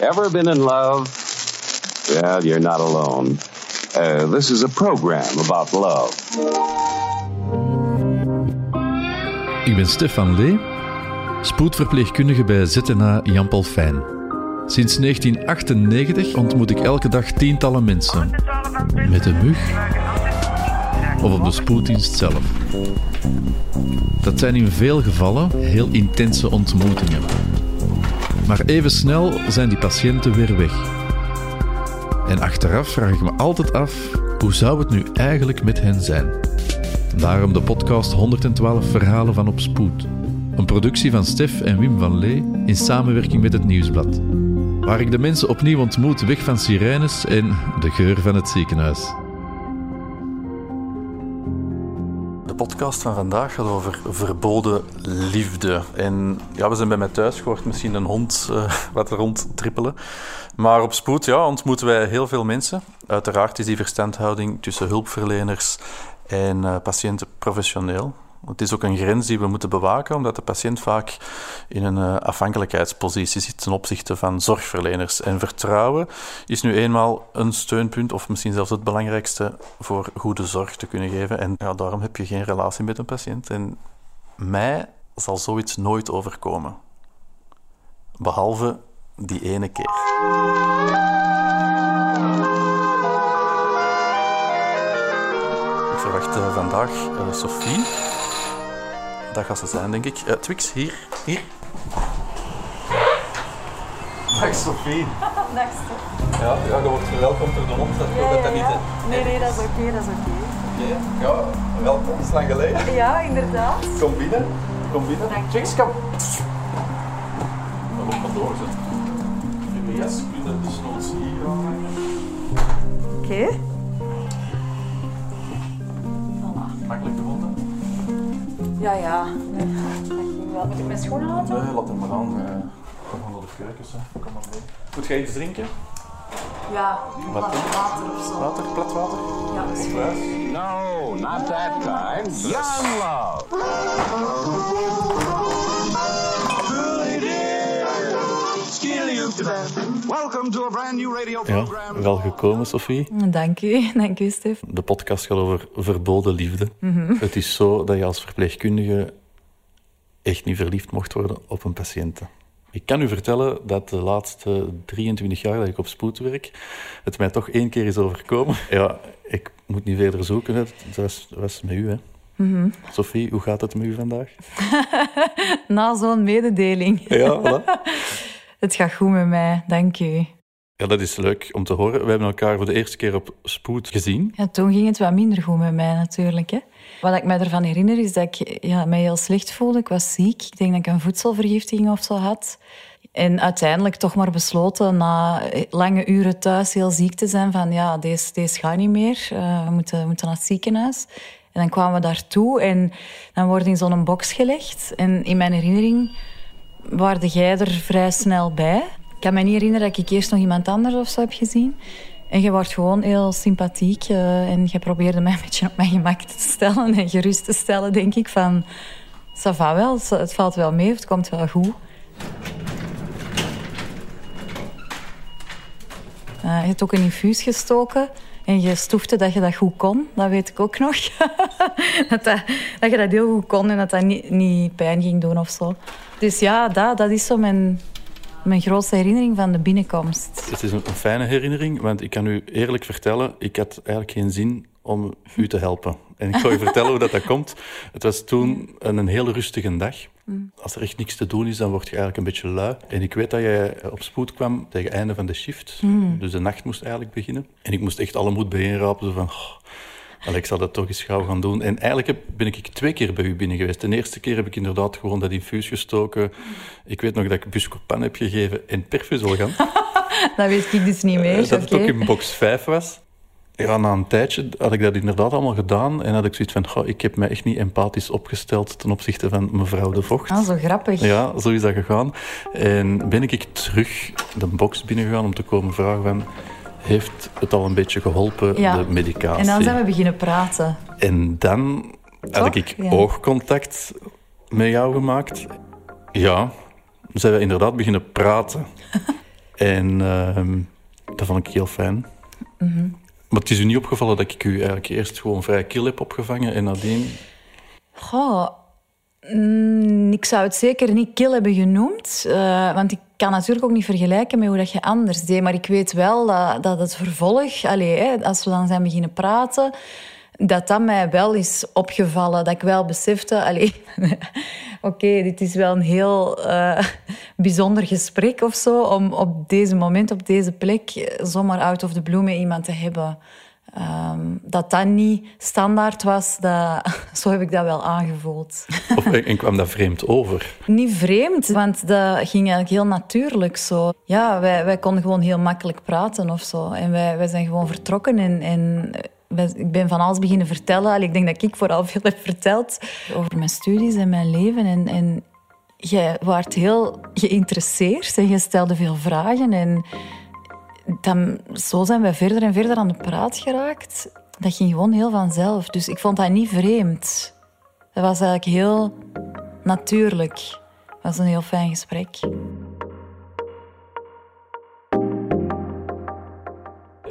Ever been in love? Well, you're not alone. Uh, this is a program about love. Ik ben Stefan Lee, spoedverpleegkundige bij ZNA Jan Paul Fijn. Sinds 1998 ontmoet ik elke dag tientallen mensen. Met een mug of op de spoeddienst zelf. Dat zijn in veel gevallen heel intense ontmoetingen. Maar even snel zijn die patiënten weer weg. En achteraf vraag ik me altijd af, hoe zou het nu eigenlijk met hen zijn? Daarom de podcast 112 Verhalen van op Spoed. Een productie van Stef en Wim van Lee in samenwerking met het Nieuwsblad. Waar ik de mensen opnieuw ontmoet weg van sirenes en de geur van het ziekenhuis. Podcast van vandaag gaat over verboden liefde. En ja, we zijn bij mij thuis, gehoord misschien een hond uh, wat rondtrippelen. Maar op spoed ja, ontmoeten wij heel veel mensen. Uiteraard is die verstandhouding tussen hulpverleners en uh, patiënten professioneel. Het is ook een grens die we moeten bewaken, omdat de patiënt vaak in een uh, afhankelijkheidspositie zit ten opzichte van zorgverleners. En vertrouwen is nu eenmaal een steunpunt, of misschien zelfs het belangrijkste, voor goede zorg te kunnen geven. En ja, daarom heb je geen relatie met een patiënt. En mij zal zoiets nooit overkomen. Behalve die ene keer. Ik verwacht uh, vandaag uh, Sophie. Dat gaat ze zijn, denk ik. Uh, Twix, hier. Hier. Dag Sophie. Dag Stef. Ja, ja, je wordt verwelkomd door de hond. Dat, Ja, dat ja, niet, hè? Nee, nee, dat is oké, dat is oké. Oké. Ja, welkom. Is lang geleden. Ja, inderdaad. Kom binnen. Kom binnen. Dank. Twix, kom. Dat wordt maar doorzetten. Je jas, kun je de snoot hier aanhangen. Oké. Ja, ja. Dat ging wel. Moet ik mijn schoenen laten? Nee, laat hem maar aan. eh. Kom maar naar de keukens. Hè. Kom maar mee. Moet jij iets drinken? Ja, Wat water of zo. Water, plat water? Ja, dat is? No, not that kind. Young love. Welcome to a brand new radio Ja, program. wel gekomen, Sophie. Dank u, dank u, Stef. De podcast gaat over verboden liefde. Het is zo dat je als verpleegkundige echt niet verliefd mocht worden op een patiënte. Ik kan u vertellen dat de laatste 23 jaar dat ik op spoed werk, het mij toch één keer is overkomen. Ja, ik moet niet verder zoeken. Dat was, dat was met u, hè. Sophie, hoe gaat het met u vandaag? Na zo'n mededeling. Ja, voilà. Het gaat goed met mij, dank u. Ja, dat is leuk om te horen. We hebben elkaar voor de eerste keer op spoed gezien. Ja, toen ging het wat minder goed met mij natuurlijk. Hè. Wat ik mij ervan herinner is dat ik ja, mij heel slecht voelde. Ik was ziek. Ik denk dat ik een voedselvergiftiging of zo had. En uiteindelijk toch maar besloten, na lange uren thuis heel ziek te zijn, van ja, deze, deze gaat niet meer. Eh, we, moeten, we moeten naar het ziekenhuis. En dan kwamen we daartoe en dan word je in zo'n box gelegd. En in mijn herinnering waarde jij er vrij snel bij. Ik kan me niet herinneren dat ik eerst nog iemand anders of zo heb gezien. En je wordt gewoon heel sympathiek. eh, en je probeerde mij een beetje op mijn gemak te stellen en gerust te stellen, denk ik. Van, ça wel, het- valt wel mee, het komt wel goed. Eh, je hebt ook een infuus gestoken. En je stoefde dat je dat goed kon. Dat weet ik ook nog. dat, dat, dat je dat heel goed kon en dat dat niet, niet pijn ging doen of zo. Dus ja, dat, dat is zo mijn, mijn grootste herinnering van de binnenkomst. Het is een, een fijne herinnering, want ik kan u eerlijk vertellen, ik had eigenlijk geen zin om u te helpen. En ik zal je vertellen hoe dat, dat komt. Het was toen een, een heel rustige dag. Als er echt niks te doen is, dan word je eigenlijk een beetje lui. En ik weet dat jij op spoed kwam tegen het einde van de shift. Dus de nacht moest eigenlijk beginnen. En ik moest echt alle moed bijeenrapen. Zo van, oh, Allee, ik zal dat toch eens gauw gaan doen. En eigenlijk heb, ben ik twee keer bij u binnen geweest. De eerste keer heb ik inderdaad gewoon dat infuus gestoken. Ik weet nog dat ik Buscopan heb gegeven en Perfusolgan. Dat weet ik dus niet meer. dat het oké. ook in box 5 was. Ja, na een tijdje had ik dat inderdaad allemaal gedaan. En had ik zoiets van, goh, ik heb me echt niet empathisch opgesteld ten opzichte van mevrouw de Vocht. Ah, zo grappig. Ja, zo is dat gegaan. En ben ik terug de box binnengegaan om te komen vragen van... Heeft het al een beetje geholpen, Ja. de medicatie? En dan zijn we beginnen praten. En dan had Toch? ik Ja. oogcontact met jou gemaakt. Ja, zijn we inderdaad beginnen praten. En ehm, dat vond ik heel fijn. Mhm. Maar het is u niet opgevallen dat ik u eigenlijk eerst gewoon vrij kil heb opgevangen en nadien... Goh, mm, ik zou het zeker niet kil hebben genoemd. eh, want ik kan natuurlijk ook niet vergelijken met hoe dat je anders deed. Maar ik weet wel dat, het vervolg, allee, hè, als we dan zijn beginnen praten, dat dat mij wel is opgevallen. Dat ik wel besefte, oké, dit is wel een heel eh, bijzonder gesprek of zo, om op deze moment, op deze plek, eh, zomaar out of the blue met iemand te hebben. Ehm, dat dat niet standaard was, dat, zo heb ik dat wel aangevoeld. Of, en kwam dat vreemd over? Niet vreemd, want dat ging eigenlijk heel natuurlijk zo. Ja, wij, wij konden gewoon heel makkelijk praten of zo. En wij, wij zijn gewoon vertrokken en, en wij- ik ben van alles beginnen vertellen. Ik denk dat ik vooral veel heb verteld over mijn studies en mijn leven. En, en jij waart heel geïnteresseerd en je stelde veel vragen. En dan, zo zijn wij verder en verder aan de praat geraakt. Dat ging gewoon heel vanzelf. Dus ik vond dat niet vreemd. Dat was eigenlijk heel natuurlijk. Het was een heel fijn gesprek.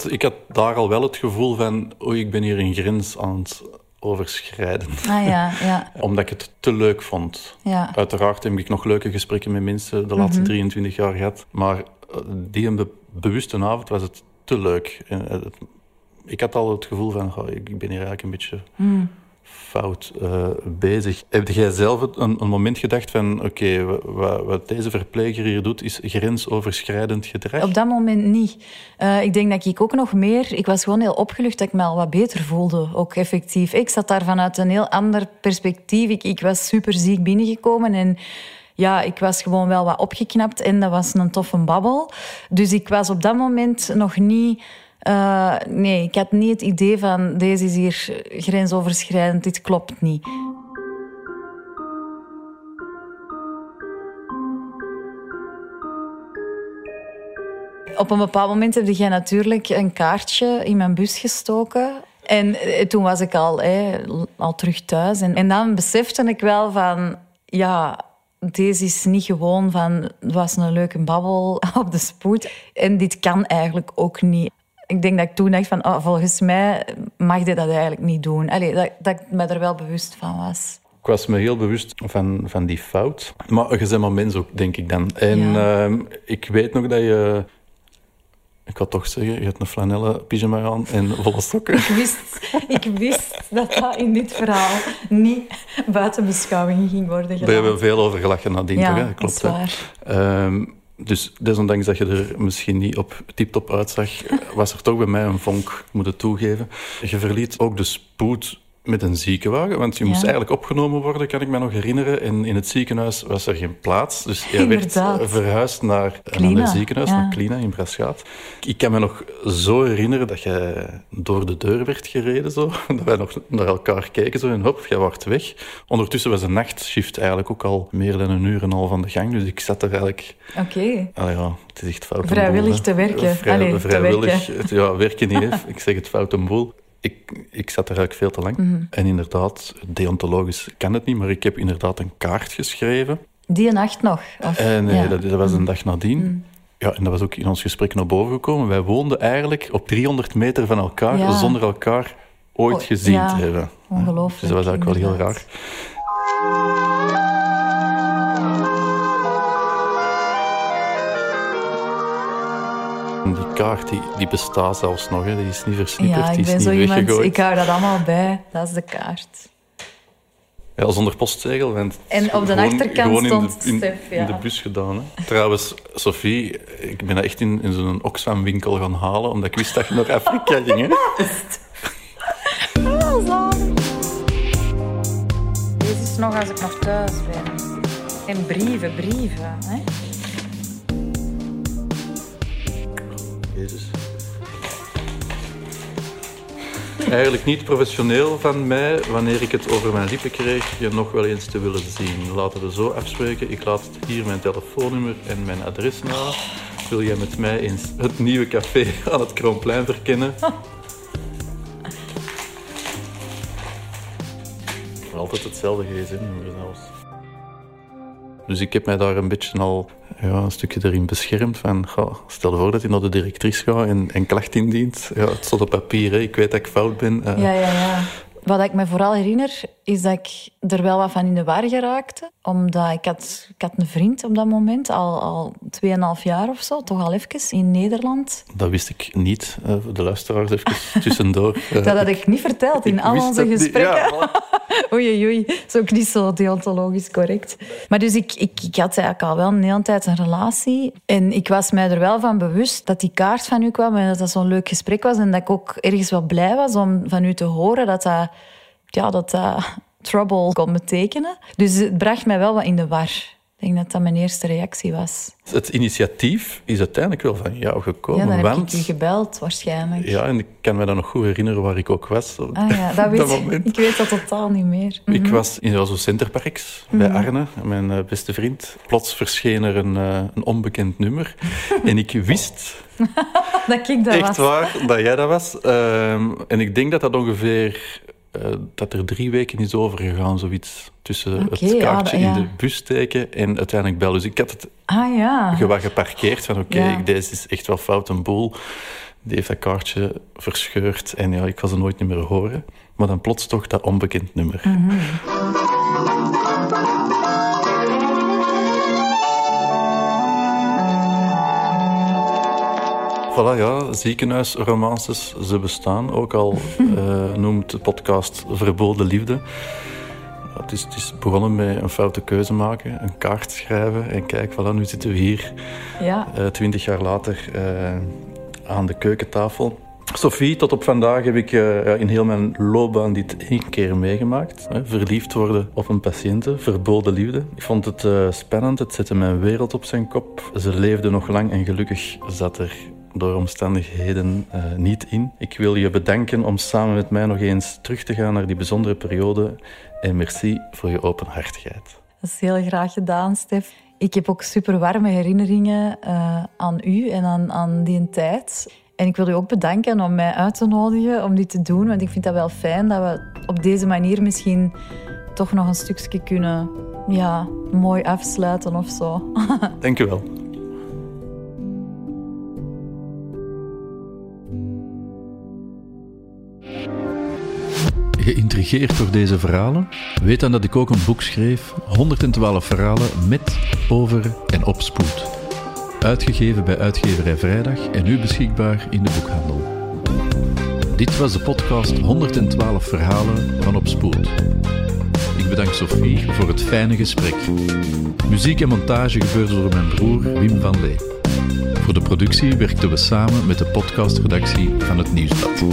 Ik had daar al wel het gevoel van, oei, ik ben hier een grens aan het overschrijden. Ah ja, ja, Omdat ik het te leuk vond. ja. Uiteraard heb ik nog leuke gesprekken met mensen de laatste 23 jaar gehad. Maar eh, die een be- bewuste avond was het te leuk. En, eh, het- ik had al het gevoel van, ik ben hier eigenlijk een beetje fout eh, bezig. Heb jij zelf een, een moment gedacht van, oké, wa- wa- wat deze verpleger hier doet, is grensoverschrijdend gedrag? Op dat moment niet. Eh, ik denk dat ik ook nog meer... Ik was gewoon heel opgelucht dat ik me al wat beter voelde. Ook effectief. Ik zat daar vanuit een heel ander perspectief. Ik, ik was super ziek binnengekomen en... Ja, ik was gewoon wel wat opgeknapt en dat was een toffe babbel. Dus ik was op dat moment nog niet... eh, nee, ik had niet het idee van deze is hier grensoverschrijdend, dit klopt niet. Op een bepaald moment heb jij natuurlijk een kaartje in mijn bus gestoken. En eh, toen was ik al, al terug thuis. En, en dan besefte ik wel van... Ja, deze is niet gewoon van... Het was een leuke babbel op de spoed. En dit kan eigenlijk ook niet. Ik denk dat ik toen dacht van... Oh, volgens mij mag je dat eigenlijk niet doen. Allee, dat, dat ik me er wel bewust van was. Ik was me heel bewust van, van die fout. Maar je bent maar mens ook, denk ik dan. En Ja. ehm, ik weet nog dat je... Ik had toch zeggen, je hebt een flanellen pyjama aan en volle sokken. Ik wist, ik wist dat dat in dit verhaal niet buiten beschouwing ging worden Daar gedaan. hebben we veel over gelachen nadien, ja, toch? Hè? dat Klopt, is waar. Ehm, dus desondanks dat je er misschien niet op tip-top uitzag, was er toch bij mij een vonk, moet het toegeven. Je verliet ook de spoed met een ziekenwagen, want je moest Ja. eigenlijk opgenomen worden, kan ik me nog herinneren. En in het ziekenhuis was er geen plaats, dus je werd verhuisd naar een ziekenhuis, ja. naar Klina in Braschaat. Ik kan me nog zo herinneren dat je door de deur werd gereden, zo. dat wij nog naar elkaar keken zo, en hop, jij wordt weg. Ondertussen was de nachtshift eigenlijk ook al meer dan een uur en een half aan de gang, dus ik zat er eigenlijk Oké. Ah ja, het is echt fout. Vrijwillig boel, te werken. Vrij- Allee, te vrijwillig. werken. het- Ja, werken niet. hè. Ik zeg het fout een boel. Ik, ik zat er eigenlijk veel te lang. Mhm. En inderdaad, deontologisch kan het niet, maar ik heb inderdaad een kaart geschreven. Die nacht nog? Of, En nee, ja. Mhm. dat, dat was een dag nadien. Ja, en dat was ook in ons gesprek naar boven gekomen. Wij woonden eigenlijk op 300 meter van elkaar, Ja. zonder elkaar ooit gezien ja. te hebben. Ongelooflijk, Dus dat was eigenlijk wel heel raar. Die kaart die, die bestaat zelfs nog, hè. die is niet versnipperd, Ja, die ik is ben niet zo iemand, weggegooid. ik hou dat allemaal bij. Dat is de kaart. Ja, zonder postzegel. En op de gewoon- achterkant gewoon in stond de, in, Stef, ja. in de bus gedaan. Hè. Trouwens, Sophie, ik ben dat echt in, in zo'n Oxfam-winkel gaan halen, omdat ik wist dat je naar Afrika ging. Hè. Deze is nog als ik nog thuis ben. En brieven, brieven. Hè? Jezus. Eigenlijk niet professioneel van mij, wanneer ik het over mijn lippen kreeg, je nog wel eens te willen zien. Laten we zo afspreken. Ik laat hier mijn telefoonnummer en mijn adres na. Wil jij met mij eens het nieuwe café aan het Kroonplein verkennen? Altijd hetzelfde gsm-nummer zelfs. Dus ik heb mij daar een beetje al ja, een stukje erin beschermd. Van, stel je voor dat hij naar de directrice gaat en, klacht indient. Ja, het staat op papier, ik weet dat ik fout ben. Uh, ja, ja, ja. Wat ik me vooral herinner, is dat ik er wel wat van in de war geraakte. Omdat ik had, ik had een vriend op dat moment, al, al 2,5 jaar of zo, toch al even, in Nederland. Dat wist ik niet, uh, de luisteraars even tussendoor. dat had ik niet verteld in al onze gesprekken. Ja, oei, oei, dat is ook niet zo deontologisch correct. Maar dus ik, ik, ik had eigenlijk al wel een hele tijd een relatie. En ik was mij er wel van bewust dat die kaart van u kwam en dat dat zo'n leuk gesprek was. En dat ik ook ergens wel blij was om van u te horen dat dat ja, dat dat trouble kon betekenen. Dus het bracht mij wel wat in de war. Ik denk dat dat mijn eerste reactie was. Het initiatief is uiteindelijk wel van jou gekomen. Ja, dan heb want... ik u gebeld waarschijnlijk. Ja, en ik kan me dan nog goed herinneren waar ik ook was. Ah ja, dat weet ik. Ik weet dat totaal niet meer. Ik mhm. was in zo'n Centerparks bij mhm. Arne, mijn eh, beste vriend. Plots verscheen er een, eh, een onbekend nummer. en ik wist... dat ik dat echt was. Echt waar, dat jij dat was. Ehm, en ik denk dat dat ongeveer eh, dat er drie weken is overgegaan, zoiets. Tussen het kaartje in de bus steken en uiteindelijk bellen. Dus ik had het ah, ja. geparkeerd van oké, deze is echt wel fout een boel. Die heeft dat kaartje verscheurd en ja, ik was er nooit meer horen. Maar dan plots toch dat onbekend nummer. Mhm. Voilà, ja, ziekenhuisromances, ze bestaan. Ook al uh, noemt de podcast Verboden Liefde. Het is, het is, begonnen met een foute keuze maken, een kaart schrijven. En kijk, voilà, nu zitten we hier, ja. Uh, twintig jaar later, uh, aan de keukentafel. Sophie, tot op vandaag heb ik uh, in heel mijn loopbaan dit één keer meegemaakt. verliefd worden op een patiënte, verboden liefde. Ik vond het uh, spannend, het zette mijn wereld op zijn kop. Ze leefde nog lang en gelukkig zat er door omstandigheden uh, niet in. Ik wil je bedanken om samen met mij nog eens terug te gaan naar die bijzondere periode. En merci voor je openhartigheid. Dat is heel graag gedaan, Stef. Ik heb ook super warme herinneringen uh, aan u en aan, aan die tijd. En ik wil u ook bedanken om mij uit te nodigen om dit te doen. Want ik vind dat wel fijn dat we op deze manier misschien toch nog een stukje kunnen ja, mooi afsluiten of zo. Dank u wel. Geïntrigeerd door deze verhalen? Weet dan dat ik ook een boek schreef, 112 verhalen met, over en op spoed. Uitgegeven bij Uitgeverij Vrijdag en nu beschikbaar in de boekhandel. Dit was de podcast 112 verhalen van Op Spoed. Ik bedank Sophie voor het fijne gesprek. Muziek en montage gebeurde door mijn broer Wim van Lee. Voor de productie werkten we samen met de podcastredactie van het Nieuwsblad.